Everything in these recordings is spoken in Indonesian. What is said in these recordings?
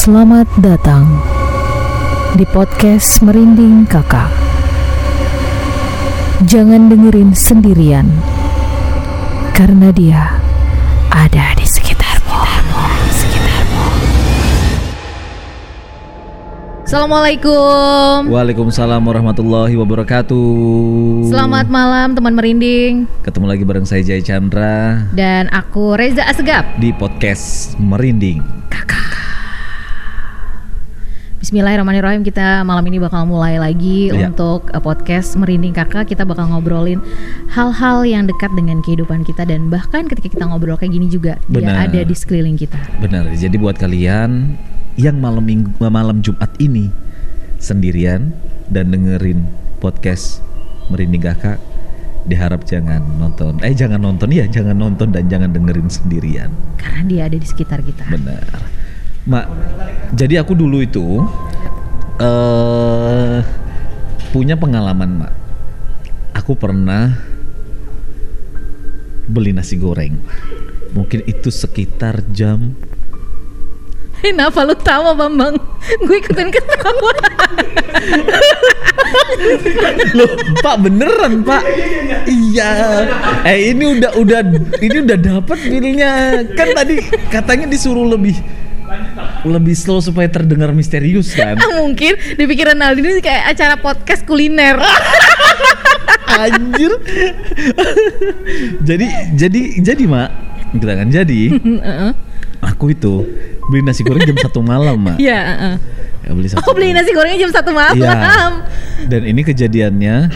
Selamat datang di podcast Merinding Kakak. Jangan dengerin sendirian, karena dia ada di sekitarmu. sekitarmu. Assalamualaikum. Waalaikumsalam warahmatullahi wabarakatuh. Selamat malam teman merinding Ketemu lagi bareng saya Jai Chandra dan aku Reza Asegap. di podcast Merinding. Bismillahirrahmanirrahim. Kita malam ini bakal mulai lagi Iya. untuk uh, podcast merinding kakak. Kita bakal ngobrolin hal-hal yang dekat dengan kehidupan kita dan bahkan ketika kita ngobrol kayak gini juga dia Benar. ada di sekeliling kita. Benar. Jadi buat kalian yang malam minggu, malam Jumat ini sendirian dan dengerin podcast Merinding Kakak, diharap jangan nonton. Eh jangan nonton ya, jangan nonton dan jangan dengerin sendirian. Karena dia ada di sekitar kita. Benar. Mak, jadi aku dulu itu eh punya pengalaman, Mak. Aku pernah beli nasi goreng. Mungkin itu sekitar jam Kenapa lu tahu Bambang? Gue ikutan ketawa. Loh, Pak beneran, Pak. Iya. Eh ini udah udah ini udah dapat filenya. Kan tadi katanya disuruh lebih lebih slow supaya terdengar misterius kan. Mungkin di pikiran Aldi ini kayak acara podcast kuliner. Anjir. jadi jadi jadi mak kita kan jadi aku itu beli nasi goreng jam satu malam mak. Iya, heeh. Ya, beli satu Oh beli nasi gorengnya jam satu malam. Iya. Dan ini kejadiannya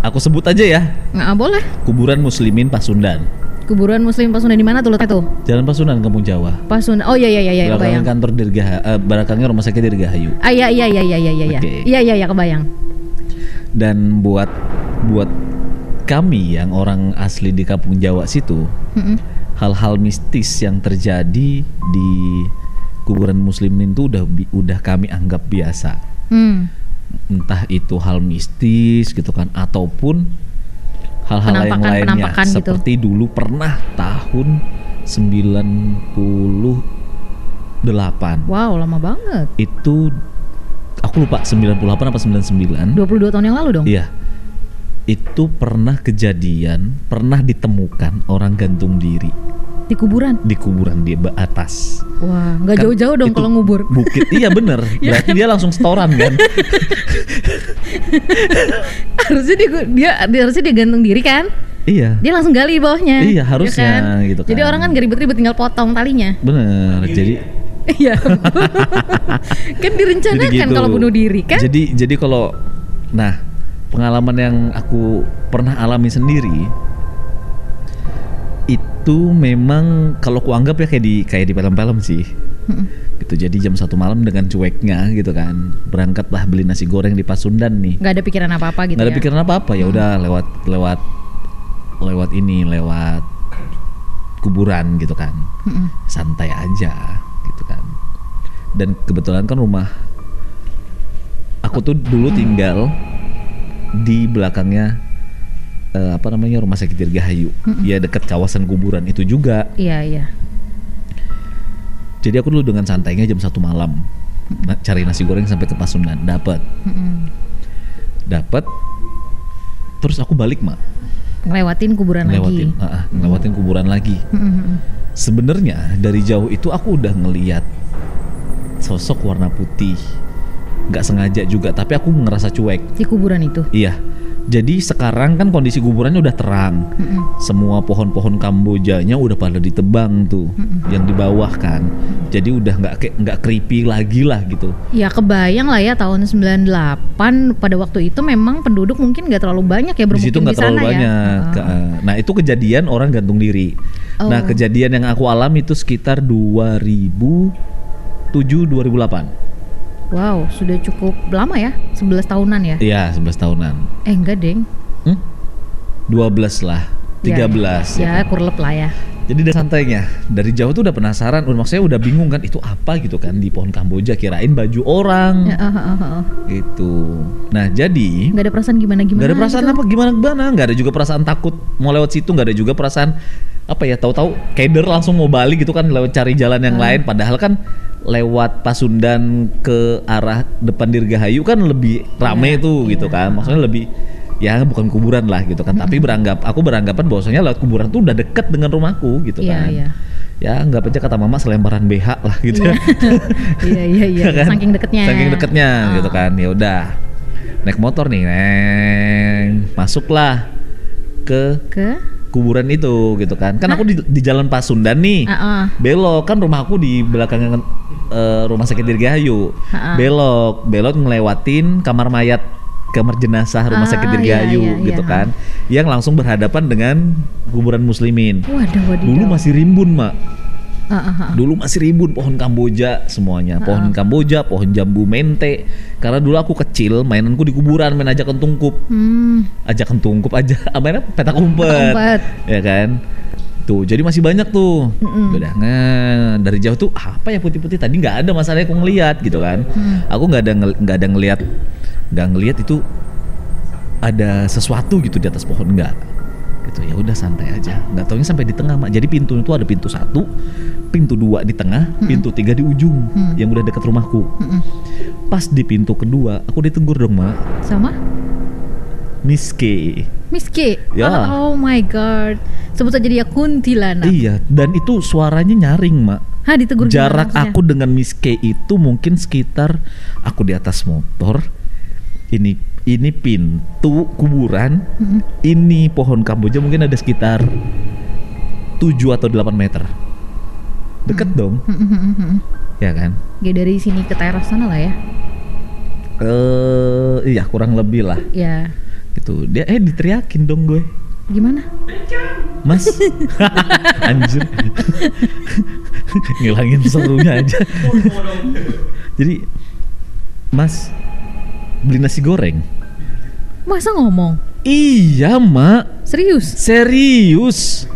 aku sebut aja ya Nggak boleh. kuburan muslimin Pasundan. Kuburan Muslim Pasundan di mana tuh letaknya tuh? Jalan Pasundan Kampung Jawa. Pasundan. Oh iya iya iya iya belakangnya kebayang. kantor Dirgaha, eh, belakangnya rumah sakit Dirgahayu. Ah iya iya iya iya iya iya. iya. Oke. Iya iya iya kebayang. Dan buat buat kami yang orang asli di Kampung Jawa situ, Mm-mm. hal-hal mistis yang terjadi di kuburan muslimin itu udah udah kami anggap biasa. Hmm. Entah itu hal mistis gitu kan ataupun hal-hal yang lainnya penampakan gitu. seperti dulu pernah tahun 98 Wow lama banget. itu aku lupa 98 apa 99 22 tahun yang lalu dong. Iya. Itu pernah kejadian, pernah ditemukan orang gantung diri Di kuburan. di kuburan di atas. Wah nggak Kan jauh-jauh dong kalau ngubur. Bukit. Iya bener. Berarti dia langsung setoran kan. harusnya dia, dia dia harusnya dia gantung diri kan? iya. Dia langsung gali bawahnya. Iya, harusnya gitu Jadi kan. orang kan gak ribet-ribet tinggal potong talinya. Bener. Jadi Iya. kan direncanakan jadi gitu. kalau bunuh diri kan? Jadi jadi kalau nah pengalaman yang aku pernah alami sendiri itu memang kalau ku anggap ya kayak di kayak di film-film sih. gitu jadi jam satu malam dengan cueknya gitu kan berangkatlah beli nasi goreng di Pasundan nih Nggak ada pikiran apa-apa gitu nggak ada ya. pikiran apa apa ya udah lewat lewat lewat ini lewat kuburan gitu kan Mm-mm. santai aja gitu kan dan kebetulan kan rumah aku tuh dulu tinggal di belakangnya eh, apa namanya rumah sakit Dirgahayu ya dekat kawasan kuburan itu juga. Iya iya. jadi aku dulu dengan santainya jam satu malam. Na- cari nasi goreng sampai ke Pasundan dapat Mm-mm. dapat terus aku balik mak. Ngelewatin kuburan ngelewatin lagi. ah, ah, ngelewatin kuburan lagi. Mm-mm. sebenarnya dari jauh itu aku udah ngeliat sosok warna putih. Nggak sengaja juga tapi aku ngerasa cuek. Di kuburan itu. iya jadi sekarang kan kondisi kuburannya udah terang Mm-mm. semua pohon-pohon kambojanya udah pada ditebang tuh yang di bawah kan jadi udah nggak kayak nggak creepy lagi lah gitu Ya kebayang lah ya tahun 98 pada waktu itu memang penduduk mungkin nggak terlalu banyak ya di bermukim situ di nggak terlalu sana ya. banyak Heeh. Nah itu kejadian orang gantung diri Oh. nah kejadian yang aku alami itu sekitar 2007 2008 Wow, sudah cukup lama ya? 11 tahunan ya? iya 11 tahunan Eh enggak, Deng. Hmm? 12 lah 13 Ya, ya. kan? kurlep lah ya. Jadi udah santainya dari jauh tuh udah penasaran, udah maksudnya udah bingung kan itu apa gitu kan di pohon Kamboja kirain baju orang Ya, ah, ah, ah. gitu. Nah jadi Nggak ada perasaan gimana gimana. nggak ada perasaan gitu. apa gimana gimana, nggak ada juga perasaan takut mau lewat situ, nggak ada juga perasaan apa ya tahu-tahu keder langsung mau balik gitu kan lewat cari jalan yang Ah. lain. Padahal kan lewat Pasundan ke arah depan Dirgahayu kan lebih rame Iya, tuh gitu iya. kan, maksudnya lebih ya bukan kuburan lah gitu kan tapi beranggap aku beranggapan bahwasanya lewat kuburan tuh udah deket dengan rumahku gitu Iya, kan iya. ya anggap aja kata mama selemparan BH lah gitu ya Iya iya iya. Ya kan? Saking deketnya. saking deketnya Ah. gitu kan ya udah naik motor nih neng masuklah ke Ke? kuburan itu gitu kan kan aku di, di jalan Pasundan nih Ah, ah. belok kan rumahku di belakang eh, rumah sakit Dirgahayu Ha-ha. belok belok ngelewatin kamar mayat kamar jenazah rumah Ah, sakit iya, Dirgahayu iya, gitu iya. kan yang langsung berhadapan dengan kuburan muslimin Waduh waduh. dulu masih rimbun mak Ah, ah, ah. dulu masih rimbun pohon Kamboja semuanya pohon Kamboja pohon jambu mente karena dulu aku kecil mainanku di kuburan main aja kentungkup Hmm. aja kentungkup aja apa petak umpet Petak umpet. ya kan tuh jadi masih banyak tuh. Nge- dari jauh tuh "Ah, apa ya putih-putih? Tadi nggak ada masalahnya aku ngeliat gitu kan. Mm. aku nggak ada nggak ada ngeliat nggak ngeliat itu ada sesuatu gitu di atas pohon nggak. Gitu ya udah santai aja. Nggak taunya sampai di tengah mak. Jadi pintu itu ada pintu satu pintu dua di tengah pintu tiga di ujung Hmm. yang udah deket rumahku. Mm-mm. pas di pintu kedua aku ditegur dong mak. Sama? Miss K Miss K. Ya. Oh, oh my god. Sebut saja dia kuntilanak. iya dan itu suaranya nyaring mak Hah ditegur gimana jarak maksudnya? aku dengan Miss K itu mungkin sekitar aku di atas motor ini ini pintu kuburan ini pohon kamboja mungkin ada sekitar 7 atau 8 meter deket dong Mm-mm-mm-mm. ya kan Ya dari sini ke teras sana lah ya. eh iya kurang lebih lah Ya. Gitu. Dia eh diteriakin dong gue. Gimana? Mas. Anjir. Ngilangin serunya aja. Jadi Mas Beli nasi goreng. Masa ngomong? Iya mak. Serius? Serius.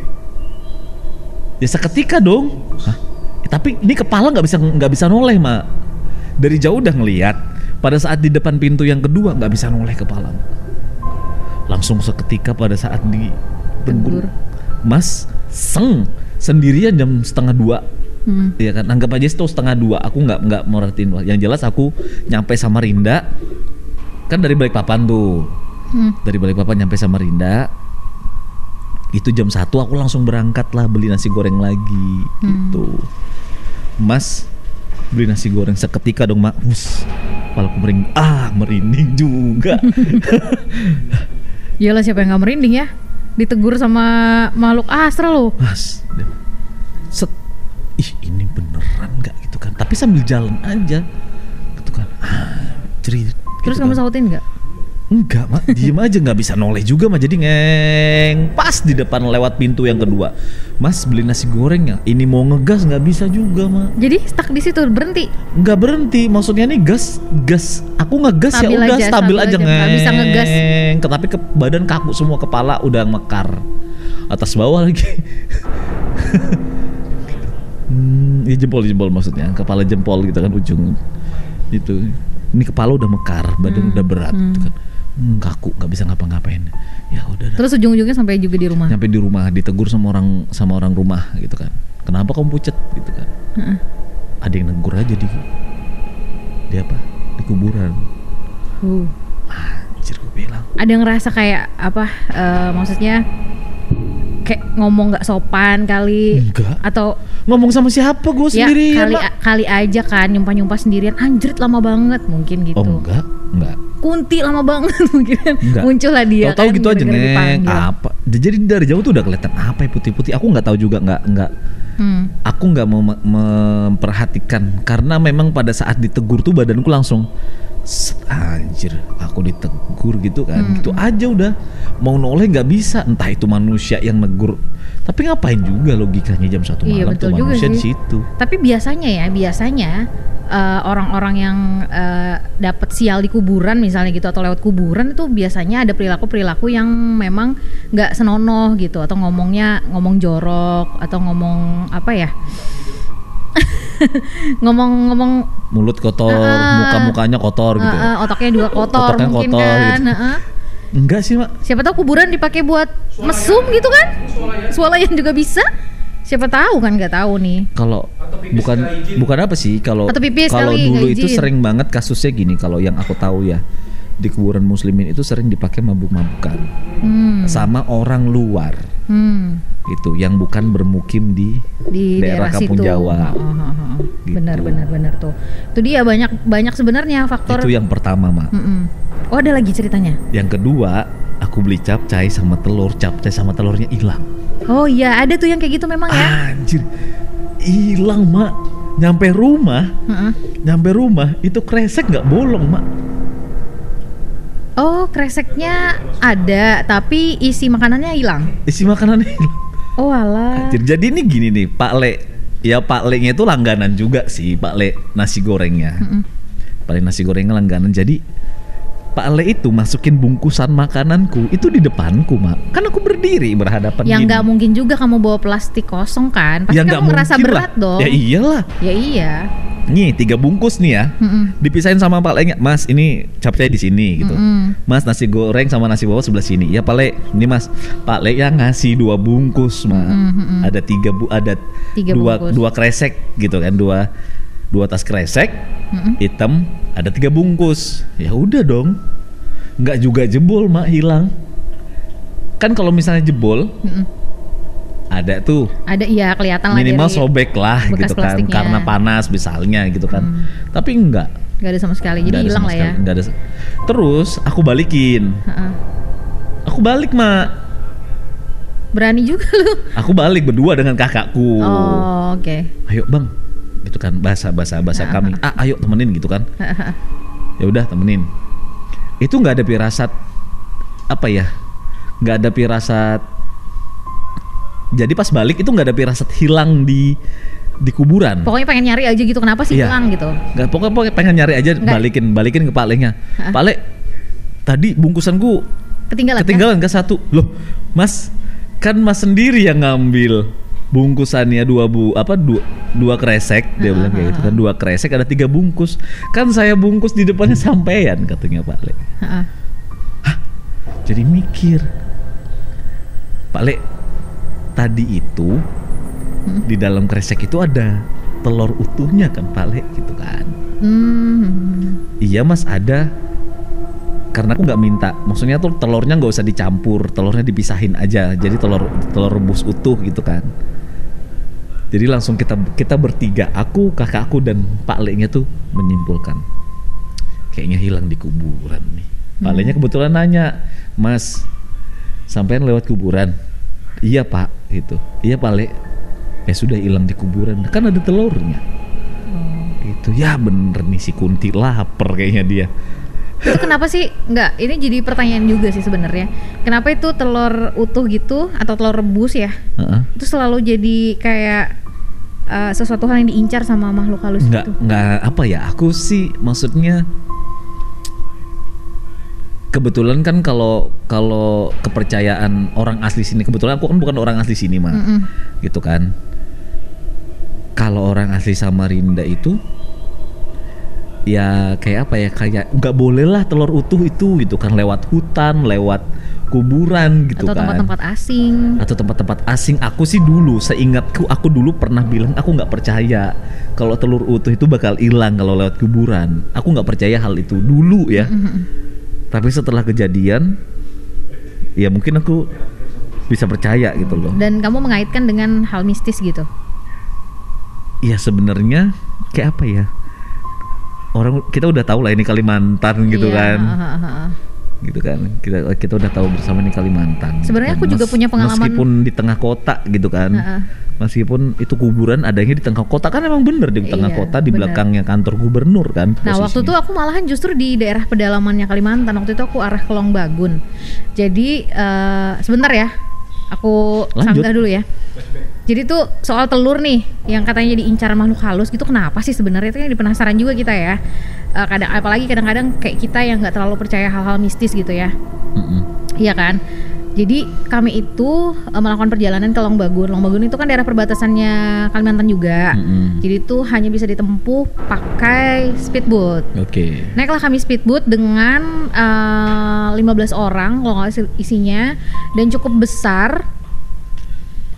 Ya seketika dong. Hah? Eh, Tapi ini kepala nggak bisa nggak bisa noleh mak. Dari jauh udah ngeliat. Pada saat di depan pintu yang kedua nggak bisa noleh kepala Langsung seketika pada saat di Tegur. Mas seng sendirian jam setengah dua Hmm. Iya kan, anggap aja itu setengah dua. Aku nggak nggak merhatiin. Yang jelas aku nyampe sama Rinda, kan dari balik papan tuh. Hmm. Dari balik papan nyampe sama Rinda. Itu jam satu aku langsung berangkat lah beli nasi goreng lagi Hmm. gitu. Mas beli nasi goreng seketika dong mak. Hus, kepalaku merinding. Ah merinding juga. Iyalah siapa yang gak merinding ya? Ditegur sama makhluk astral loh. Mas, set, ih ini beneran nggak gitu kan? Tapi sambil jalan aja, gitu kan? Ah, cerit. Terus gitu kamu kan. sautin nggak? Enggak, mak, diem aja nggak bisa noleh juga, mak. Jadi ngeng pas di depan lewat pintu yang kedua. Mas beli nasi goreng ya? Ini mau ngegas nggak bisa juga, mak. Jadi stuck di situ berhenti. Nggak berhenti, maksudnya nih gas, gas. Aku ngegas ya udah aja, stabil stabil aja, aja, nggak bisa ngegas. ngeng. Tapi ke badan kaku semua, kepala udah mekar. Atas bawah lagi. hmm, ya jempol jempol maksudnya, kepala jempol gitu kan ujung. Itu. Ini kepala udah mekar, badan Hmm, udah berat hmm. gitu kan. Hmm, kaku, nggak bisa ngapa-ngapain. Ya udah. dah. Terus ujung-ujungnya sampai juga di rumah. Nyampe di rumah ditegur sama orang sama orang rumah gitu kan. Kenapa kamu pucet gitu kan? Heeh. Ada yang negur aja di di apa? Di kuburan. Uh. Anjir gue bilang. Ada yang ngerasa kayak apa? eh, maksudnya kayak ngomong nggak sopan kali Enggak. atau Ngomong sama siapa gue ya sendiri kali kali aja kan nyumpah-nyumpah sendirian anjrit lama banget mungkin gitu. Oh enggak. Kunti lama banget mungkin. Enggak. muncul lah dia Tahu-tahu kan, gitu aja neng. Apa? Jadi dari jauh tuh udah kelihatan apa ya putih-putih. Aku nggak tahu juga nggak nggak. Hmm. Aku nggak mau me- memperhatikan karena memang pada saat ditegur tuh badanku langsung anjir aku ditegur gitu kan. Hmm. gitu aja udah. Mau noleh nggak bisa. Entah itu manusia yang negur. Tapi ngapain juga logikanya jam satu Iya, malam tuh betul juga manusia di sih. situ. Tapi biasanya ya, biasanya eh, orang-orang yang eh, dapat sial di kuburan misalnya gitu atau lewat kuburan itu biasanya ada perilaku-perilaku yang memang nggak senonoh gitu atau ngomongnya ngomong jorok atau ngomong apa ya ngomong-ngomong mulut kotor, Ah. muka-mukanya kotor gitu. eh, eh, otaknya juga kotor Otaknya mungkin kotor kan gitu. Heeh. Enggak sih, Mak. siapa tahu kuburan dipakai buat mesum gitu kan swalayan juga bisa siapa tahu kan nggak tahu nih Kalau bukan bukan apa sih kalau kalau dulu itu sering banget kasusnya gini kalau yang aku tahu ya di kuburan muslimin itu sering dipakai mabuk-mabukan hmm. sama orang luar Hmm. itu yang bukan bermukim di di Daerah daerah, Kampung situ. Jawa. Oh, oh, oh, oh. Gitu. Benar benar benar tuh. Itu dia banyak banyak sebenarnya faktor. itu yang pertama mak Mm-mm. Oh ada lagi ceritanya. yang kedua aku beli capcay sama telur capcay sama telurnya hilang Oh iya ada tuh yang kayak gitu memang ya. anjir hilang mak nyampe rumah Heeh. nyampe rumah itu kresek nggak bolong mak Oh kreseknya ada tapi isi makanannya hilang. isi makanannya hilang Oh alah. Anjir, jadi ini gini nih Pak Le ya Pak Le-nya itu langganan juga sih Pak Le nasi gorengnya Mm-mm. Pak Le nasi gorengnya langganan jadi Pak Le itu masukin bungkusan makananku itu di depanku mak kan aku berdiri berhadapan Yang nggak mungkin juga kamu bawa plastik kosong kan? Pasti ya kamu ngerasa mungkin berat lah. dong. ya iyalah Ya iya. Nih tiga bungkus nih ya Mm-mm. dipisahin sama Pak Le Mas ini capcay di sini gitu Mm-mm. Mas nasi goreng sama nasi bawah sebelah sini ya Pak Le ini Mas Pak Le yang ngasih dua bungkus Mm-mm, mm-mm. ada tiga bu ada Tiga dua bungkus. dua kresek gitu kan dua dua tas kresek Mm-mm. hitam ada tiga bungkus ya udah dong nggak juga jebol mak hilang kan kalau misalnya jebol Mm-mm. Ada tuh Ada iya kelihatan lah minimal sobek lah gitu kan plastiknya. karena panas misalnya gitu kan Hmm. tapi enggak nggak ada sama sekali. Jadi hilang lah ya. sekali, nggak ada terus aku balikin Heeh. aku balik mak Berani juga lu. aku balik berdua dengan kakakku Oh oke. ayo bang gitu kan bahasa bahasa bahasa kami ah ayo temenin gitu kan ya udah temenin itu nggak ada pirasat apa ya nggak ada pirasat jadi pas balik itu nggak ada pirasat hilang di di kuburan Pokoknya pengen nyari aja gitu kenapa sih Iya. hilang gitu. nggak pokoknya, pokoknya pengen nyari aja Nggak. balikin balikin ke Hah? Pak Le tadi bungkusanku Ketinggalan. kan? ketinggalan ke satu loh Mas kan Mas sendiri yang ngambil bungkusannya dua bu apa dua, dua kresek dia bilang kayak gitu kan dua kresek ada tiga bungkus kan saya bungkus di depannya sampean katanya Pak Le Heeh. jadi mikir Pak Le tadi itu di dalam kresek itu ada telur utuhnya kan Pak Le gitu kan. Hmm. iya Mas ada. Karena aku nggak minta maksudnya tuh telurnya nggak usah dicampur telurnya dipisahin aja. Jadi telur telur rebus utuh gitu kan. Jadi langsung kita kita bertiga aku kakakku dan Pak Le nya tuh menyimpulkan kayaknya hilang di kuburan nih. Pak Le nya kebetulan nanya Mas sampean lewat kuburan? Iya Pak gitu iya Pak Le ya sudah hilang di kuburan kan ada telurnya itu ya bener nih si Kunti lapar kayaknya dia Itu kenapa sih nggak? Ini jadi pertanyaan juga sih sebenarnya. Kenapa itu telur utuh gitu atau telur rebus ya? Heeh. Itu selalu jadi kayak eh, sesuatu hal yang diincar sama makhluk halus nggak gitu. nggak apa ya aku sih maksudnya kebetulan kan kalau kalau kepercayaan orang asli sini kebetulan aku kan bukan orang asli sini mah Mm-mm. gitu kan. Kalau orang asli Samarinda itu ya kayak apa ya kayak nggak boleh lah telur utuh itu gitu kan. Lewat hutan lewat kuburan gitu atau kan. tempat-tempat asing. atau tempat-tempat asing. Aku sih dulu seingatku aku dulu pernah bilang aku nggak percaya kalau telur utuh itu bakal hilang kalau lewat kuburan. Aku nggak percaya hal itu dulu ya tapi setelah kejadian ya mungkin aku bisa percaya gitu loh Dan kamu mengaitkan dengan hal mistis gitu. ya sebenarnya kayak apa ya orang kita udah tahu lah ini Kalimantan gitu Iya, kan heeh, heeh. Gitu kan kita kita udah tahu bersama ini Kalimantan Sebenarnya aku juga punya pengalaman- meskipun di tengah kota gitu kan Heeh. meskipun itu kuburan adanya di tengah kota kan emang bener di tengah Iya, kota di bener. belakangnya kantor gubernur kan Nah waktu itu aku malahan justru di daerah pedalamannya Kalimantan Waktu itu aku arah ke Longbagun Jadi eh, sebentar ya Aku Lanjut. sanggah dulu ya Jadi tuh soal telur nih yang katanya jadi incaran makhluk halus gitu kenapa sih sebenarnya itu yang penasaran juga kita ya. Eh, kadang apalagi kadang-kadang kayak kita yang nggak terlalu percaya hal-hal mistis gitu ya. Mm-mm. Iya kan? Jadi kami itu eh, melakukan perjalanan ke Longbagun. Longbagun itu kan daerah perbatasannya Kalimantan juga. Mm-mm. Jadi itu hanya bisa ditempuh pakai speedboat. Oke. Naiklah kami speedboat dengan eh, 15 orang kalau nggak isinya dan cukup besar.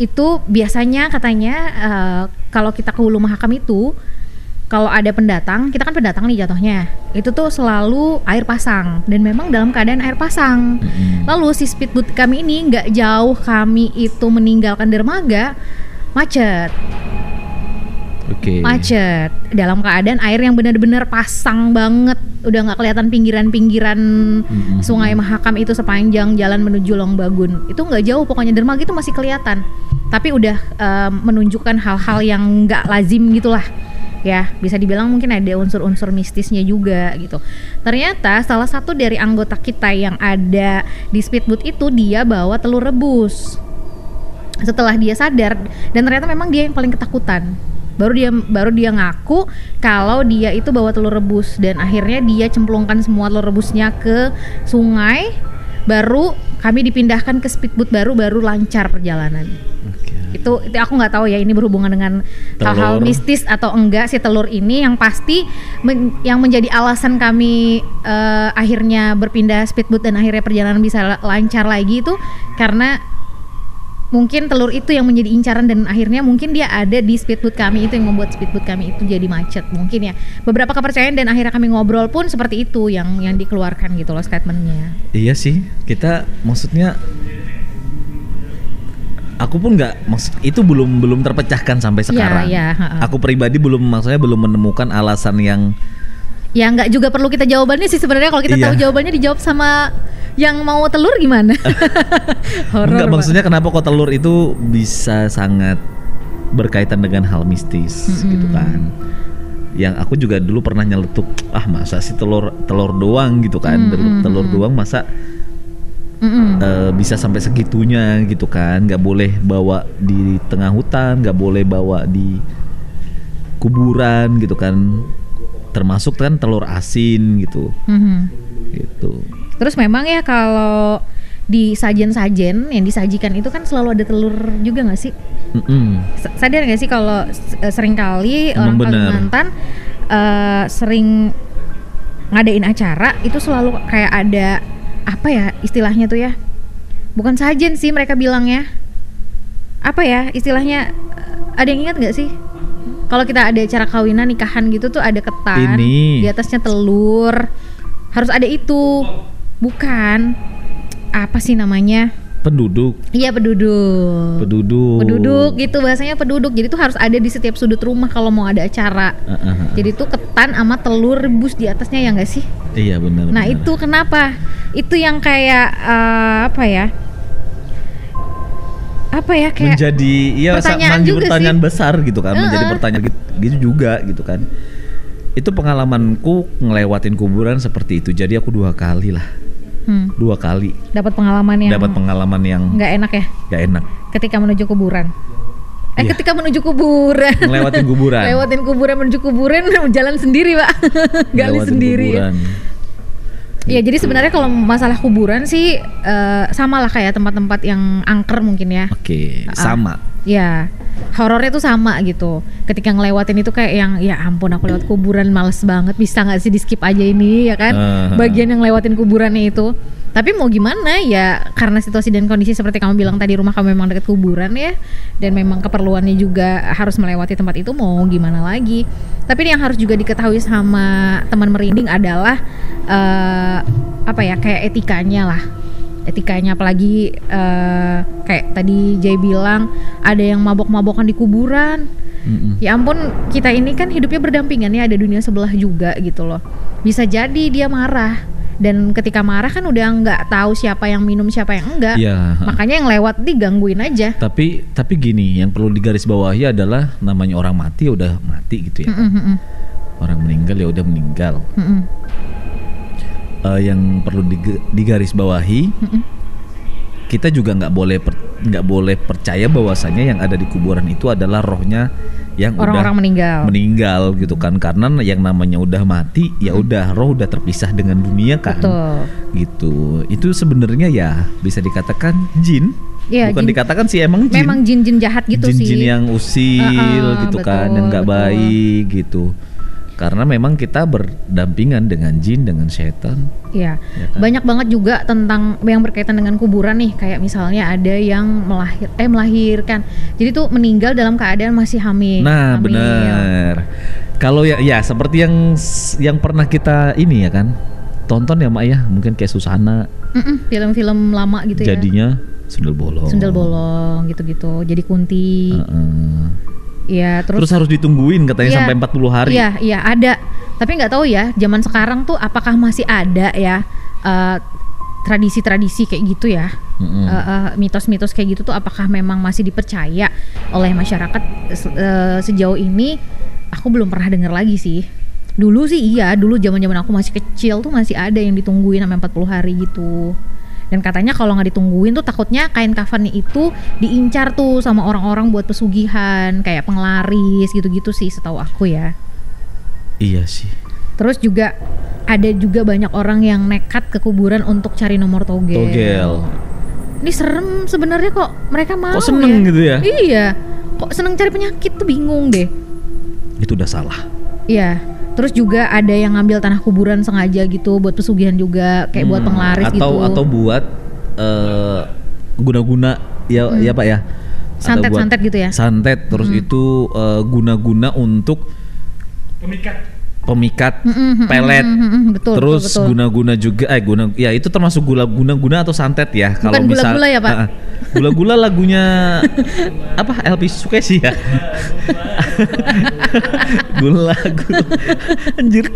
Itu biasanya katanya eh, kalau kita ke Hulu Mahakam itu kalau ada pendatang, kita kan pendatang nih jatuhnya. Itu tuh selalu air pasang dan memang dalam keadaan air pasang. Mm-mm. Lalu si speedboat kami ini nggak jauh kami itu meninggalkan dermaga macet Oke. macet. Dalam keadaan air yang benar-benar pasang banget. Udah nggak kelihatan pinggiran-pinggiran Mm-mm. sungai Mahakam itu sepanjang jalan menuju Longbagun itu nggak jauh pokoknya dermaga itu masih kelihatan. Tapi udah em, menunjukkan hal-hal yang nggak lazim gitulah. Ya bisa dibilang mungkin ada unsur-unsur mistisnya juga gitu. Ternyata salah satu dari anggota kita yang ada di speedboat itu dia bawa telur rebus. Setelah dia sadar dan ternyata memang dia yang paling ketakutan baru dia baru dia ngaku kalau dia itu bawa telur rebus. Dan akhirnya dia cemplungkan semua telur rebusnya ke sungai. Baru kami dipindahkan ke speedboat baru baru lancar perjalanan. Oke. itu itu aku nggak tahu ya ini berhubungan dengan hal-hal mistis atau enggak si telur ini. Yang pasti men- yang menjadi alasan kami eh, akhirnya berpindah speedboat dan akhirnya perjalanan bisa la- lancar lagi itu karena mungkin telur itu yang menjadi incaran dan akhirnya mungkin dia ada di speedboat kami itu yang membuat speedboat kami itu jadi macet mungkin ya beberapa kepercayaan dan akhirnya kami ngobrol pun seperti itu yang yang dikeluarkan gitu loh statementnya Iya sih, kita maksudnya aku pun nggak maksud itu belum belum terpecahkan sampai sekarang. iya, ha-ha. Aku pribadi belum maksudnya belum menemukan alasan yang Ya nggak juga perlu kita jawabannya sih sebenarnya kalau kita Iya. tahu jawabannya dijawab sama yang mau telur gimana? Horor. enggak maksudnya kenapa kok telur itu bisa sangat berkaitan dengan hal mistis gitu kan. Yang aku juga dulu pernah nyeletuk, ah masa sih telur telur doang gitu kan, telur, telur doang masa Mm-mm. eh, bisa sampai segitunya gitu kan nggak boleh bawa di tengah hutan nggak boleh bawa di kuburan gitu kan termasuk kan telur asin gitu Mhm. gitu Terus memang ya kalau di sajen-sajen yang disajikan itu kan selalu ada telur juga nggak sih? Mm-mm. S- Sadar nggak sih kalau eh, sering kali Emang orang benar. Kalimantan eh, sering ngadain acara itu selalu kayak ada apa ya istilahnya tuh ya? Bukan sajen sih mereka bilangnya. Apa ya istilahnya? eh, Ada yang ingat nggak sih? Kalau kita ada acara kawinan nikahan gitu tuh ada ketan, Ini. di atasnya telur. Harus ada itu. Bukan. Apa sih namanya? penduduk Iya penduduk. penduduk Penduduk gitu bahasanya penduduk. Jadi tuh harus ada di setiap sudut rumah kalau mau ada acara. Ah, ah, ah. Jadi tuh ketan sama telur rebus di atasnya ya enggak sih? iya benar Nah, benar. itu kenapa? Itu yang kayak eh, apa ya? Apa ya kayak menjadi iya pertanyaan menjadi juga pertanyaan sih. besar gitu kan menjadi Heeh. pertanyaan gitu, gitu juga gitu kan itu pengalamanku ngelewatin kuburan seperti itu jadi aku dua kali lah hmm, dua kali dapat pengalaman yang dapat pengalaman yang nggak enak ya gak enak ketika menuju kuburan. Eh Iya. ketika menuju kuburan. ngelewatin kuburan Lewatin kuburan menuju kuburan jalan sendiri, Pak. Gali sendiri. kuburan. Iya, jadi sebenarnya kalau masalah kuburan sih eh, sama lah kayak tempat-tempat yang angker mungkin ya. oke Ah. sama Ya, horornya tuh sama gitu. Ketika ngelewatin itu kayak yang ya ampun aku lewat kuburan males banget. Bisa nggak sih di skip aja ini ya kan? Ah. Bagian yang lewatin kuburannya itu. Tapi mau gimana ya karena situasi dan kondisi seperti kamu bilang tadi rumah kamu memang dekat kuburan ya dan memang keperluannya juga harus melewati tempat itu mau gimana lagi. Tapi yang harus juga diketahui sama teman merinding adalah eh, apa ya kayak etikanya lah etikanya apalagi eh, kayak tadi Jay bilang ada yang mabok-mabokan di kuburan Mm-mm. ya ampun kita ini kan hidupnya berdampingan ya ada dunia sebelah juga gitu loh bisa jadi dia marah dan ketika marah kan udah nggak tahu siapa yang minum siapa yang enggak. Iya. makanya yang lewat digangguin aja. Tapi tapi gini yang perlu digarisbawahi adalah namanya orang mati ya udah mati gitu ya. Mm-mm, orang meninggal ya udah meninggal. Mm-mm, Eh, yang perlu dig- digarisbawahi mm-mm. kita juga nggak boleh per- nggak boleh percaya bahwasanya yang ada di kuburan itu adalah rohnya yang Orang-orang meninggal. meninggal gitu kan karena yang namanya udah mati ya udah roh udah terpisah dengan dunia kan Betul. gitu itu sebenarnya ya bisa dikatakan jin Iya, bukan jin. dikatakan sih emang jin Memang jin-jin jahat gitu jin-jin sih. yang usil Uh-uh, gitu kan betul, yang nggak baik gitu karena memang kita berdampingan dengan jin dengan setan. Iya, Ya kan? banyak banget juga tentang yang berkaitan dengan kuburan nih, kayak misalnya ada yang melahir, eh melahirkan, jadi tuh meninggal dalam keadaan masih hamil. nah benar. Kalau ya ya seperti yang yang pernah kita ini ya kan. Tonton ya mak ya. Mungkin kayak Susana. Mm-mm, film-film lama gitu ya. jadinya sundel bolong. Sundel bolong gitu-gitu, jadi kunti. Heeh. Iya, terus, terus, harus ditungguin katanya Iya. sampai 40 hari Iya, iya ada. Tapi nggak tahu ya, zaman sekarang tuh apakah masih ada ya eh, tradisi-tradisi kayak gitu ya? Mm-mm. Eh, eh, mitos-mitos kayak gitu tuh apakah memang masih dipercaya oleh masyarakat Se- eh, sejauh ini? Aku belum pernah dengar lagi sih. Dulu sih iya, dulu zaman-zaman aku masih kecil tuh masih ada yang ditungguin sampai 40 hari gitu. Dan katanya kalau nggak ditungguin tuh takutnya kain kafannya itu diincar tuh sama orang-orang buat pesugihan, kayak penglaris gitu-gitu sih setahu aku ya. iya sih Terus juga ada juga banyak orang yang nekat ke kuburan untuk cari nomor togel. togel Ini serem sebenarnya kok mereka mau kok seneng ya. gitu ya Iya. Kok seneng cari penyakit tuh bingung deh. itu udah salah Iya. Terus juga ada yang ngambil tanah kuburan sengaja gitu buat pesugihan juga, kayak buat Hmm, penglaris atau gitu. atau buat eh, guna-guna ya ya pak ya Ada Santet- buat santet gitu ya? santet terus itu eh, guna-guna untuk pemikat Mm-mm, mm-mm, pelet mm-mm, mm-mm, betul, terus betul, betul. guna-guna juga eh guna ya itu termasuk gula guna-guna atau santet ya kalau misal gula-gula ya, Pak? Ah. gula-gula lagunya apa Elvi Sukesi ya gula gula anjir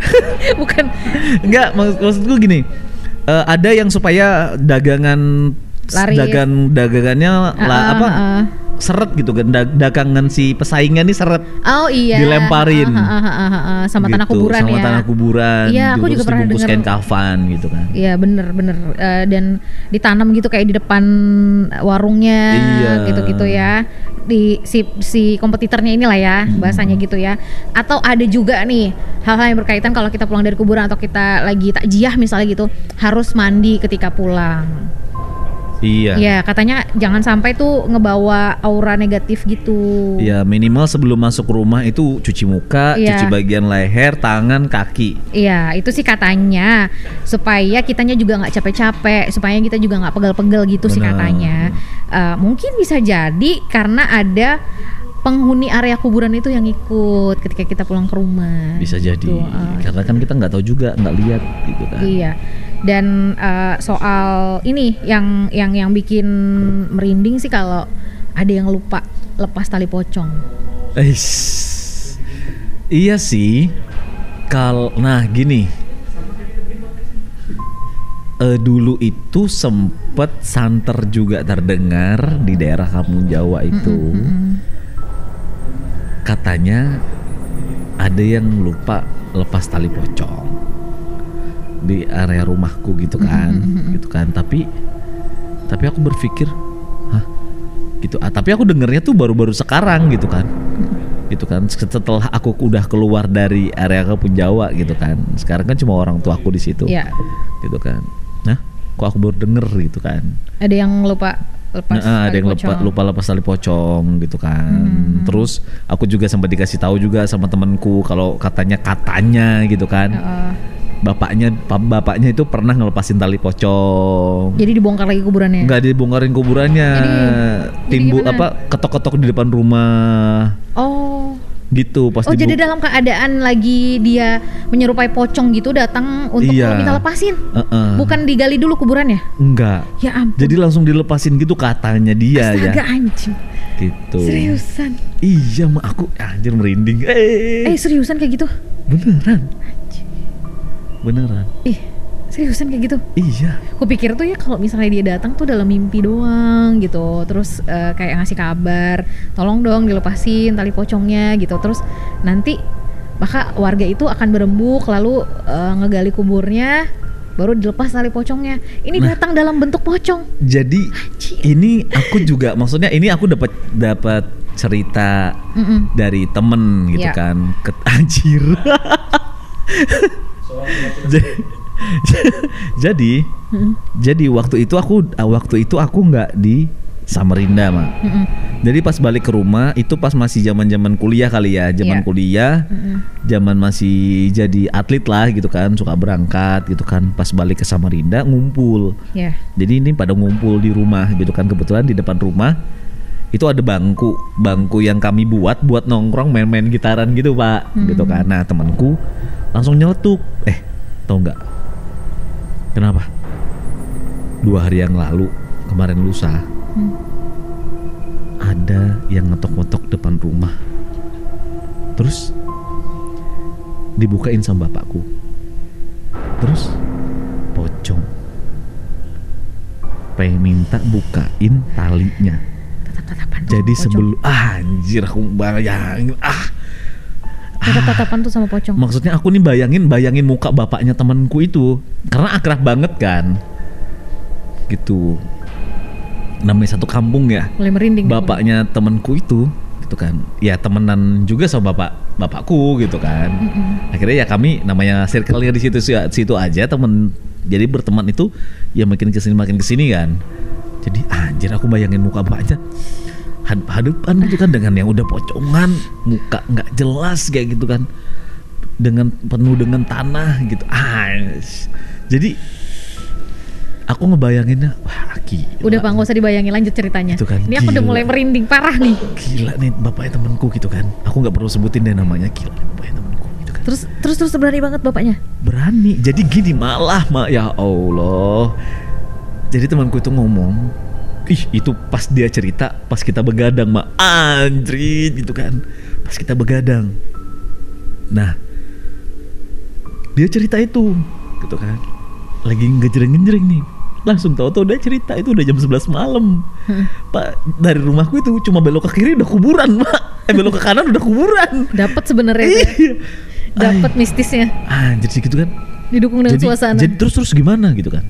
Bukan Enggak, maksud, maksudku gini. eh, ada yang supaya dagangan Laris. dagang dagangannya lah Ah, apa? ah. seret gitu kan da- dagangan si pesaingnya nih seret Oh iya. Dilemparin. Ah, ah, ah, ah, ah, sama tanah gitu, kuburan sama ya. tanah kuburan Iya, aku terus juga pernah denger. kain kafan gitu kan Iya bener bener Eh, dan ditanam gitu kayak di depan warungnya Iya. gitu-gitu ya di si si kompetitornya inilah ya Hmm. bahasanya gitu ya atau ada juga nih hal-hal yang berkaitan kalau kita pulang dari kuburan atau kita lagi takjiah misalnya gitu harus mandi ketika pulang iya ya katanya jangan sampai tuh ngebawa aura negatif gitu Iya, minimal sebelum masuk rumah itu cuci muka, Iya. cuci bagian leher, tangan, kaki. Iya, itu sih katanya supaya kitanya juga nggak capek-capek, supaya kita juga nggak pegel-pegel gitu sih Benar. katanya. Eh, mungkin bisa jadi karena ada penghuni area kuburan itu yang ikut ketika kita pulang ke rumah. Bisa jadi. Gitu, eh. Karena kan kita nggak tahu juga, nggak lihat gitu kan. Iya. Dan eh, soal ini yang yang yang bikin merinding sih kalau ada yang lupa lepas tali pocong. Eish. Iya sih. Kal nah gini. Eh dulu itu sempet santer juga terdengar di daerah Kampung Jawa itu. Katanya ada yang lupa lepas tali pocong di area rumahku gitu kan, gitu kan. Tapi tapi aku berpikir, hah, gitu. Ah, tapi aku dengernya tuh baru-baru sekarang gitu kan, gitu kan. Setelah aku udah keluar dari area Kampung Jawa gitu kan. Sekarang kan cuma orang tua aku di situ, Iya. gitu kan. Nah, kok aku baru denger gitu kan. Ada yang lupa lepas Nah, ada yang lupa, lupa lepas tali pocong gitu kan. Hmm. Terus aku juga sempat dikasih tahu juga sama temanku kalau katanya katanya gitu kan. Heeh. Bapaknya pa- bapaknya itu pernah ngelepasin tali pocong. Jadi dibongkar lagi kuburannya. Nggak dibongkarin kuburannya. Jadi- Timbul jadi apa ketok-ketok di depan rumah Oh. gitu pas Oh jadi dalam keadaan lagi dia menyerupai pocong gitu datang untuk Iya. minta lepasin. Heeh. Bukan digali dulu kuburannya. enggak. Ya ampun. Jadi langsung dilepasin gitu katanya dia Astaga ya. anjing. Gitu. Seriusan. Iya, mah aku anjir merinding. Eh, Eh seriusan kayak gitu? beneran. Beneran. Ih, seriusan kayak gitu? Iya. Kupikir tuh ya kalau misalnya dia datang tuh dalam mimpi doang gitu. Terus eh, kayak ngasih kabar, tolong dong dilepasin tali pocongnya gitu. Terus nanti maka warga itu akan berembuk lalu eh, ngegali kuburnya baru dilepas tali pocongnya. Ini Nah. datang dalam bentuk pocong. Jadi Anjir. ini aku juga maksudnya ini aku dapat dapat cerita Mm-mm. dari temen gitu Iya. kan. Ket anjir. Ja- jadi jadi waktu itu aku waktu itu aku nggak di Samarinda mak. Mm-mm. Jadi pas balik ke rumah itu pas masih zaman zaman kuliah kali ya, zaman Iya. kuliah, Mm-mm. zaman masih jadi atlet lah gitu kan, suka berangkat gitu kan. Pas balik ke Samarinda ngumpul. Ya. Jadi ini pada ngumpul di rumah gitu kan kebetulan di depan rumah itu ada bangku, bangku yang kami buat buat nongkrong main-main gitaran gitu pak, gitu kan. Nah temanku langsung nyeletuk, eh tau nggak? Kenapa? Dua hari yang lalu kemarin lusa Hmm. ada yang ngetok-ngetok depan rumah, terus dibukain sama bapakku, terus pocong pengen minta bukain talinya. Jadi sebelum ah, anjir aku bayangin ah Tatap-tatapan tuh sama pocong. maksudnya aku nih bayangin bayangin muka bapaknya temanku itu. Karena akrab banget kan. Gitu. Namanya satu kampung ya. Mulai merinding. bapaknya temanku itu gitu kan. Ya temenan juga sama bapak bapakku gitu kan. Akhirnya ya kami namanya circle-nya di situ situ aja temen. Jadi berteman itu ya makin ke sini makin ke sini kan. Jadi anjir aku bayangin muka bapaknya had- hadapan gitu kan dengan yang udah pocongan muka nggak jelas kayak gitu kan dengan penuh dengan tanah gitu ah jadi aku ngebayanginnya wah gila. Udah Pak, nggak usah dibayangin lanjut ceritanya. Itu kan, Ini aku udah mulai merinding parah nih. gila nih bapaknya temanku gitu kan aku nggak perlu sebutin deh namanya gila nih bapaknya temanku gitu kan Terus terus terus berani banget bapaknya. berani jadi gini malah mak ya Allah jadi temanku itu ngomong ih itu pas dia cerita pas kita begadang mak. Anjrit gitu kan. Pas kita begadang. Nah dia cerita itu gitu kan. Lagi ngejreng-ngejreng nih. Langsung tahu-tahu dia cerita itu udah jam 11 malam. Pak dari rumahku itu cuma belok ke kiri udah kuburan mak. Eh belok ke kanan udah kuburan. Dapat sebenarnya ya. iya. Dapat mistisnya. anjir sih gitu kan. Didukung dengan jadi, suasana. jadi terus terus gimana gitu kan.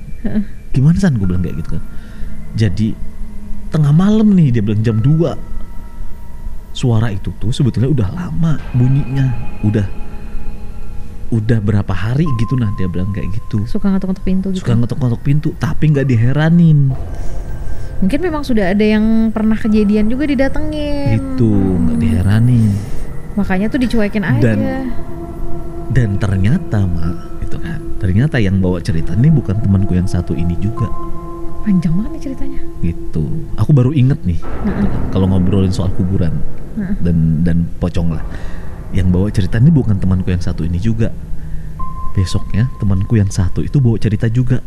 Gimana san? Gue bilang kayak gitu kan jadi tengah malam nih dia bilang jam 2 suara itu tuh sebetulnya udah lama bunyinya. Udah udah berapa hari gitu nah dia bilang kayak gitu. Suka ngetok-ngetok pintu gitu. suka ngetok-ngetok pintu tapi nggak diheranin. Mungkin memang sudah ada yang pernah kejadian juga didatengin. gitu nggak diheranin. Makanya tuh dicuekin aja. Dan- dan ternyata mak gitu kan. Ternyata yang bawa cerita ini bukan temanku yang satu ini juga Panjang banget nih ceritanya. gitu. Aku baru inget nih kan, kalau ngobrolin soal kuburan Heeh. dan dan pocong lah. Yang bawa cerita ini bukan temanku yang satu ini juga. Besoknya temanku yang satu itu bawa cerita juga.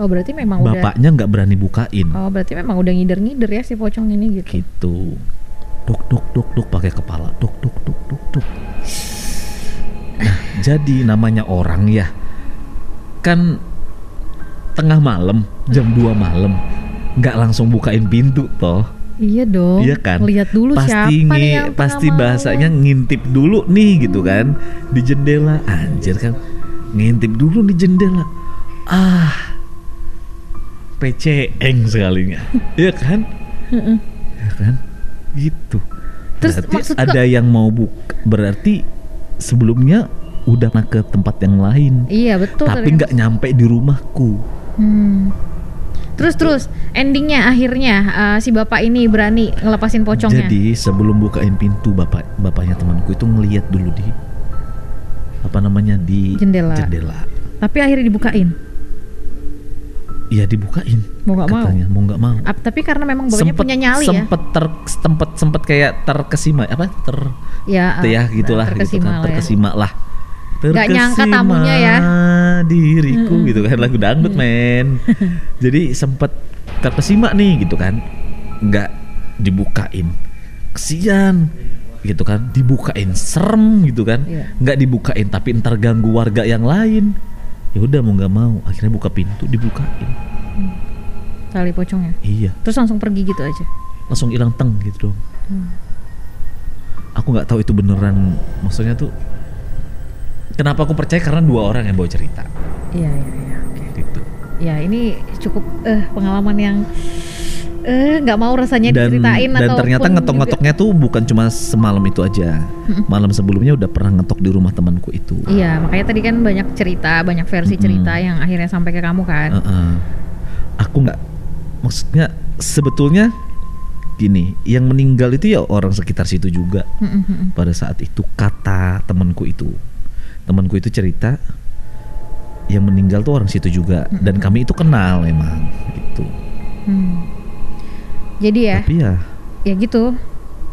Oh berarti memang udah. bapaknya nggak berani bukain. Oh berarti memang udah ngider-ngider ya si pocong ini gitu. gitu. Duk duk duk duk pakai kepala. Duk duk duk duk duk. Nah jadi namanya orang ya. Kan tengah malam jam 2 malam nggak langsung bukain pintu toh Iya dong. Iya kan? Lihat dulu pasti siapa nih ngi- yang pasti malam. bahasanya ngintip dulu nih gitu kan di jendela. Anjir kan. Ngintip dulu di jendela. Ah. PCeng sekalinya. Iya kan? Heeh. Iya kan? Gitu. Terus berarti maksud ada yang mau buka berarti sebelumnya udah ke tempat yang lain. Iya betul. tapi nggak nyampe di rumahku. Hmm. Terus terus endingnya akhirnya eh, si bapak ini berani ngelepasin pocongnya. Jadi sebelum bukain pintu bapak bapaknya temanku itu ngeliat dulu di apa namanya di Jendela. jendela. Tapi akhirnya dibukain. Iya dibukain. Mau nggak mau. katanya, mau nggak mau. Ap- tapi karena memang bapaknya punya nyali ya. sempet ter sempet sempet kayak terkesima apa ter Ya, tuh ya eh, gitulah gitu terkesima kan lah ya. terkesima lah. Nggak nyangka tamunya ya. diriku gitu kan lagu dangdut men. Jadi sempet terkesima nih gitu kan. Nggak dibukain. Kesian gitu kan dibukain serem gitu kan Iya. nggak dibukain tapi ntar ganggu warga yang lain ya udah mau nggak mau akhirnya buka pintu dibukain Tali pocongnya. iya Terus langsung pergi gitu aja. langsung hilang teng gitu dong Hmm. aku nggak tahu itu beneran maksudnya tuh kenapa aku percaya karena dua orang yang bawa cerita Iya iya iya. Oke. ya ini cukup eh pengalaman yang eh nggak mau rasanya dan diceritain dan ternyata ngetok-ngetoknya tuh bukan cuma semalam itu aja malam sebelumnya udah pernah ngetok di rumah temanku itu Iya, makanya tadi kan banyak cerita, banyak versi Mm-mm. cerita yang akhirnya sampai ke kamu kan. Heeh. aku nggak maksudnya sebetulnya gini yang meninggal itu ya orang sekitar situ juga Mm-mm, mm-mm. pada saat itu kata temanku itu temanku itu cerita yang meninggal tuh orang situ juga dan kami itu kenal emang gitu Hmm. Jadi ya, tapi ya ya gitu.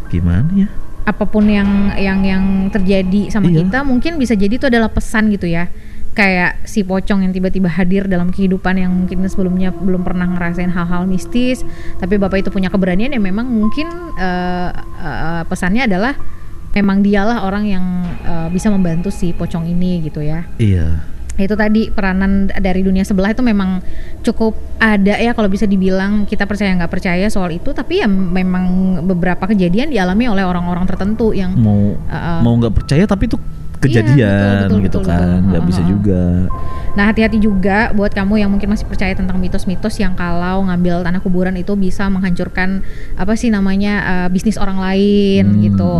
gimana ya Apa pun yang yang yang terjadi sama Iya. kita mungkin bisa jadi itu adalah pesan gitu ya. Kayak si pocong yang tiba-tiba hadir dalam kehidupan yang mungkin sebelumnya belum pernah ngerasain hal-hal mistis, tapi bapak itu punya keberanian ya memang mungkin eh, eh, pesannya adalah memang dialah orang yang eh, bisa membantu si pocong ini gitu ya. iya itu tadi peranan dari dunia sebelah itu memang cukup ada ya kalau bisa dibilang kita percaya nggak percaya soal itu tapi ya memang beberapa kejadian dialami oleh orang-orang tertentu yang mau Uh-uh. mau nggak percaya tapi itu kejadian Iya, betul, betul, gitu betul, kan nggak bisa juga. Nah hati-hati juga buat kamu yang mungkin masih percaya tentang mitos-mitos yang kalau ngambil tanah kuburan itu bisa menghancurkan apa sih namanya uh, bisnis orang lain Hmm. gitu.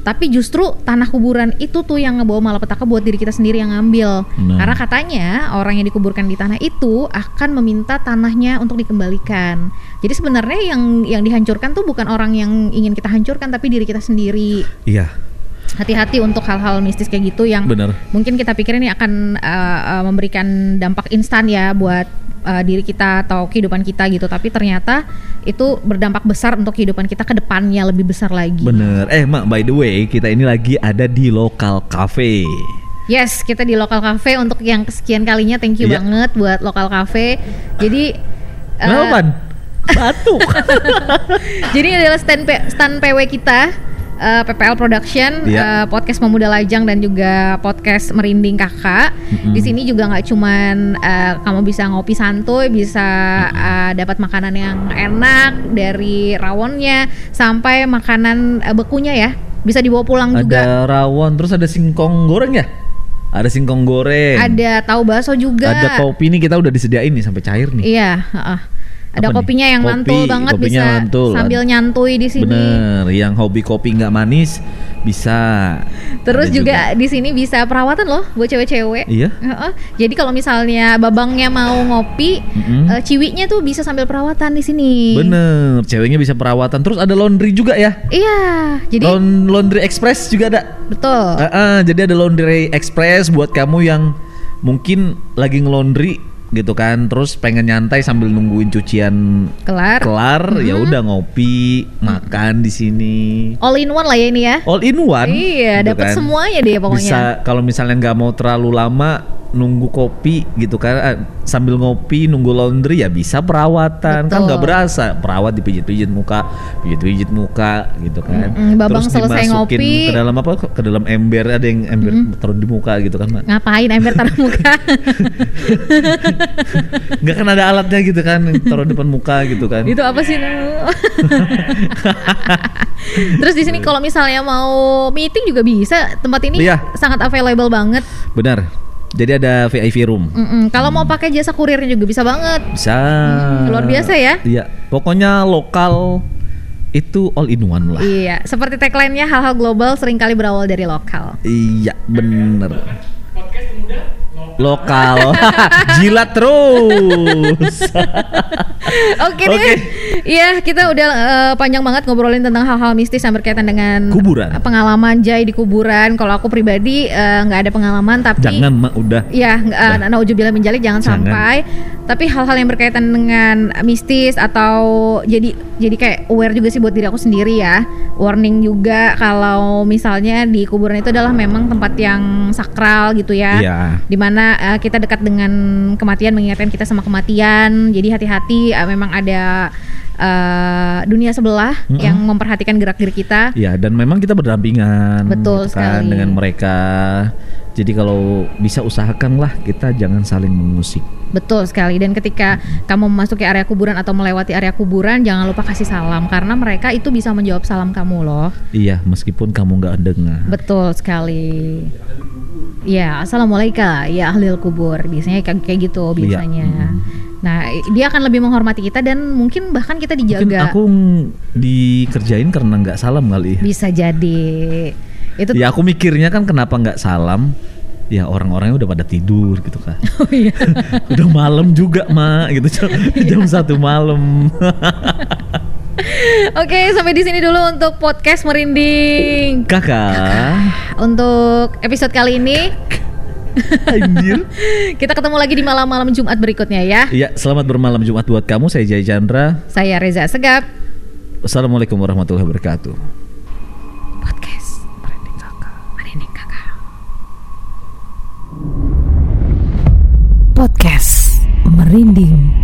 Tapi justru tanah kuburan itu tuh yang ngebawa malapetaka buat diri kita sendiri yang ngambil. Nah. karena katanya orang yang dikuburkan di tanah itu akan meminta tanahnya untuk dikembalikan. Jadi sebenarnya yang yang dihancurkan tuh bukan orang yang ingin kita hancurkan tapi diri kita sendiri. Iya hati-hati untuk hal-hal mistis kayak gitu yang benar mungkin kita pikir ini akan uh, uh, memberikan dampak instan ya buat uh, diri kita atau kehidupan kita gitu tapi ternyata itu berdampak besar untuk kehidupan kita ke depannya lebih besar lagi bener eh mak by the way kita ini lagi ada di lokal cafe Yes, kita di lokal cafe untuk yang kesekian kalinya. Thank you Iya. banget buat lokal cafe. Jadi Kenapa? batuk jadi adalah stand P- stand PW kita eh, PPL Production, Iya. eh, podcast Pemuda Lajang dan juga podcast Merinding Kakak. Mm-mm. Di sini juga nggak cuman eh, kamu bisa ngopi santuy, bisa eh, dapat makanan yang enak dari rawonnya sampai makanan eh, bekunya ya. Bisa dibawa pulang juga. ada rawon terus ada singkong goreng ya ada singkong goreng Ada tahu bakso juga. ada kopi nih kita udah disediain nih sampai cair nih Iya, heeh. Ada Apa nih? kopinya yang Kopi, mantul banget bisa mantul. sambil nyantui di sini. bener yang hobi kopi nggak manis bisa Terus Ada juga, di sini bisa perawatan loh buat cewek-cewek. iya Heeh. Jadi kalau misalnya babangnya mau ngopi, Mm-mm. eh, ciwinya tuh bisa sambil perawatan di sini. bener ceweknya bisa perawatan terus ada laundry juga ya Iya, jadi Laun- laundry express juga ada betul. Ah, jadi ada laundry express buat kamu yang mungkin lagi ngelondri gitu kan, terus pengen nyantai sambil nungguin cucian Kelar. kelar, ya udah ngopi, makan di sini. All in one lah ya ini ya. All in one. Iya, gitu dapat kan. semuanya deh pokoknya. Bisa kalau misalnya nggak mau terlalu lama nunggu kopi gitu kan ah, sambil ngopi nunggu laundry ya bisa perawatan kan Betul. nggak berasa perawat dipijit-pijit muka pijit-pijit muka gitu kan Mm-mm, babang terus selesai dimasukin ngopi. ke dalam apa ke dalam ember ada yang ember taruh di muka gitu kan Mak. Ngapain ember taruh muka? nggak kan ada alatnya gitu kan taruh depan muka gitu kan itu apa sih? Terus di sini kalau misalnya mau meeting juga bisa. Tempat ini Iya. sangat available banget. benar jadi ada VIP room. Mm-mm. Kalau mau pakai jasa kurirnya juga bisa banget. bisa. Hmm, luar biasa ya. iya. Pokoknya lokal itu all in one lah. Iya, seperti tagline-nya hal-hal global sering kali berawal dari lokal. Iya bener. Lokal. Jilat terus Oke Oke. deh. Iya, kita udah eh, panjang banget ngobrolin tentang hal-hal mistis yang berkaitan dengan Kuburan. Pengalaman Jai di kuburan. Kalau aku pribadi eh, nggak ada pengalaman tapi Jangan mak udah Ya, nggak- Dah. uh, naujubillah menjalik jangan, Jangan. sampai. Tapi hal-hal yang berkaitan dengan mistis atau jadi jadi kayak aware juga sih buat diri aku sendiri ya. Warning juga kalau misalnya di kuburan itu adalah memang tempat yang sakral gitu ya. Iya Di mana uh, kita dekat dengan kematian mengingatkan kita sama kematian. Jadi hati-hati uh, memang ada uh, dunia sebelah Mm-mm. yang memperhatikan gerak-gerik kita. Iya dan memang kita berdampingan Betul gitu kan, sekali. dengan mereka Jadi kalau bisa usahakanlah kita jangan saling mengusik Betul sekali dan ketika kamu memasuki area kuburan atau melewati area kuburan jangan lupa kasih salam karena mereka itu bisa menjawab salam kamu loh. Iya meskipun kamu nggak dengar Betul sekali. Ya, assalamualaikum ya ahli kubur. Biasanya kayak gitu Iya. biasanya. Mm. Nah, dia akan lebih menghormati kita dan mungkin bahkan kita Mungkin dijaga. aku ng- dikerjain karena nggak salam kali ya. Bisa jadi. Itu Ya aku mikirnya kan kenapa nggak salam? Ya orang-orangnya udah pada tidur gitu kan. Oh iya. udah malam juga mak gitu jam, jam satu malam. Oke, sampai di sini dulu untuk podcast merinding. Kakak, Untuk episode kali ini anjir. kita ketemu lagi di malam-malam Jumat berikutnya ya. Ya selamat bermalam Jumat buat kamu. Saya Jaya Chandra. Saya Reza Segap. Wassalamualaikum warahmatullahi wabarakatuh. Podcast Merinding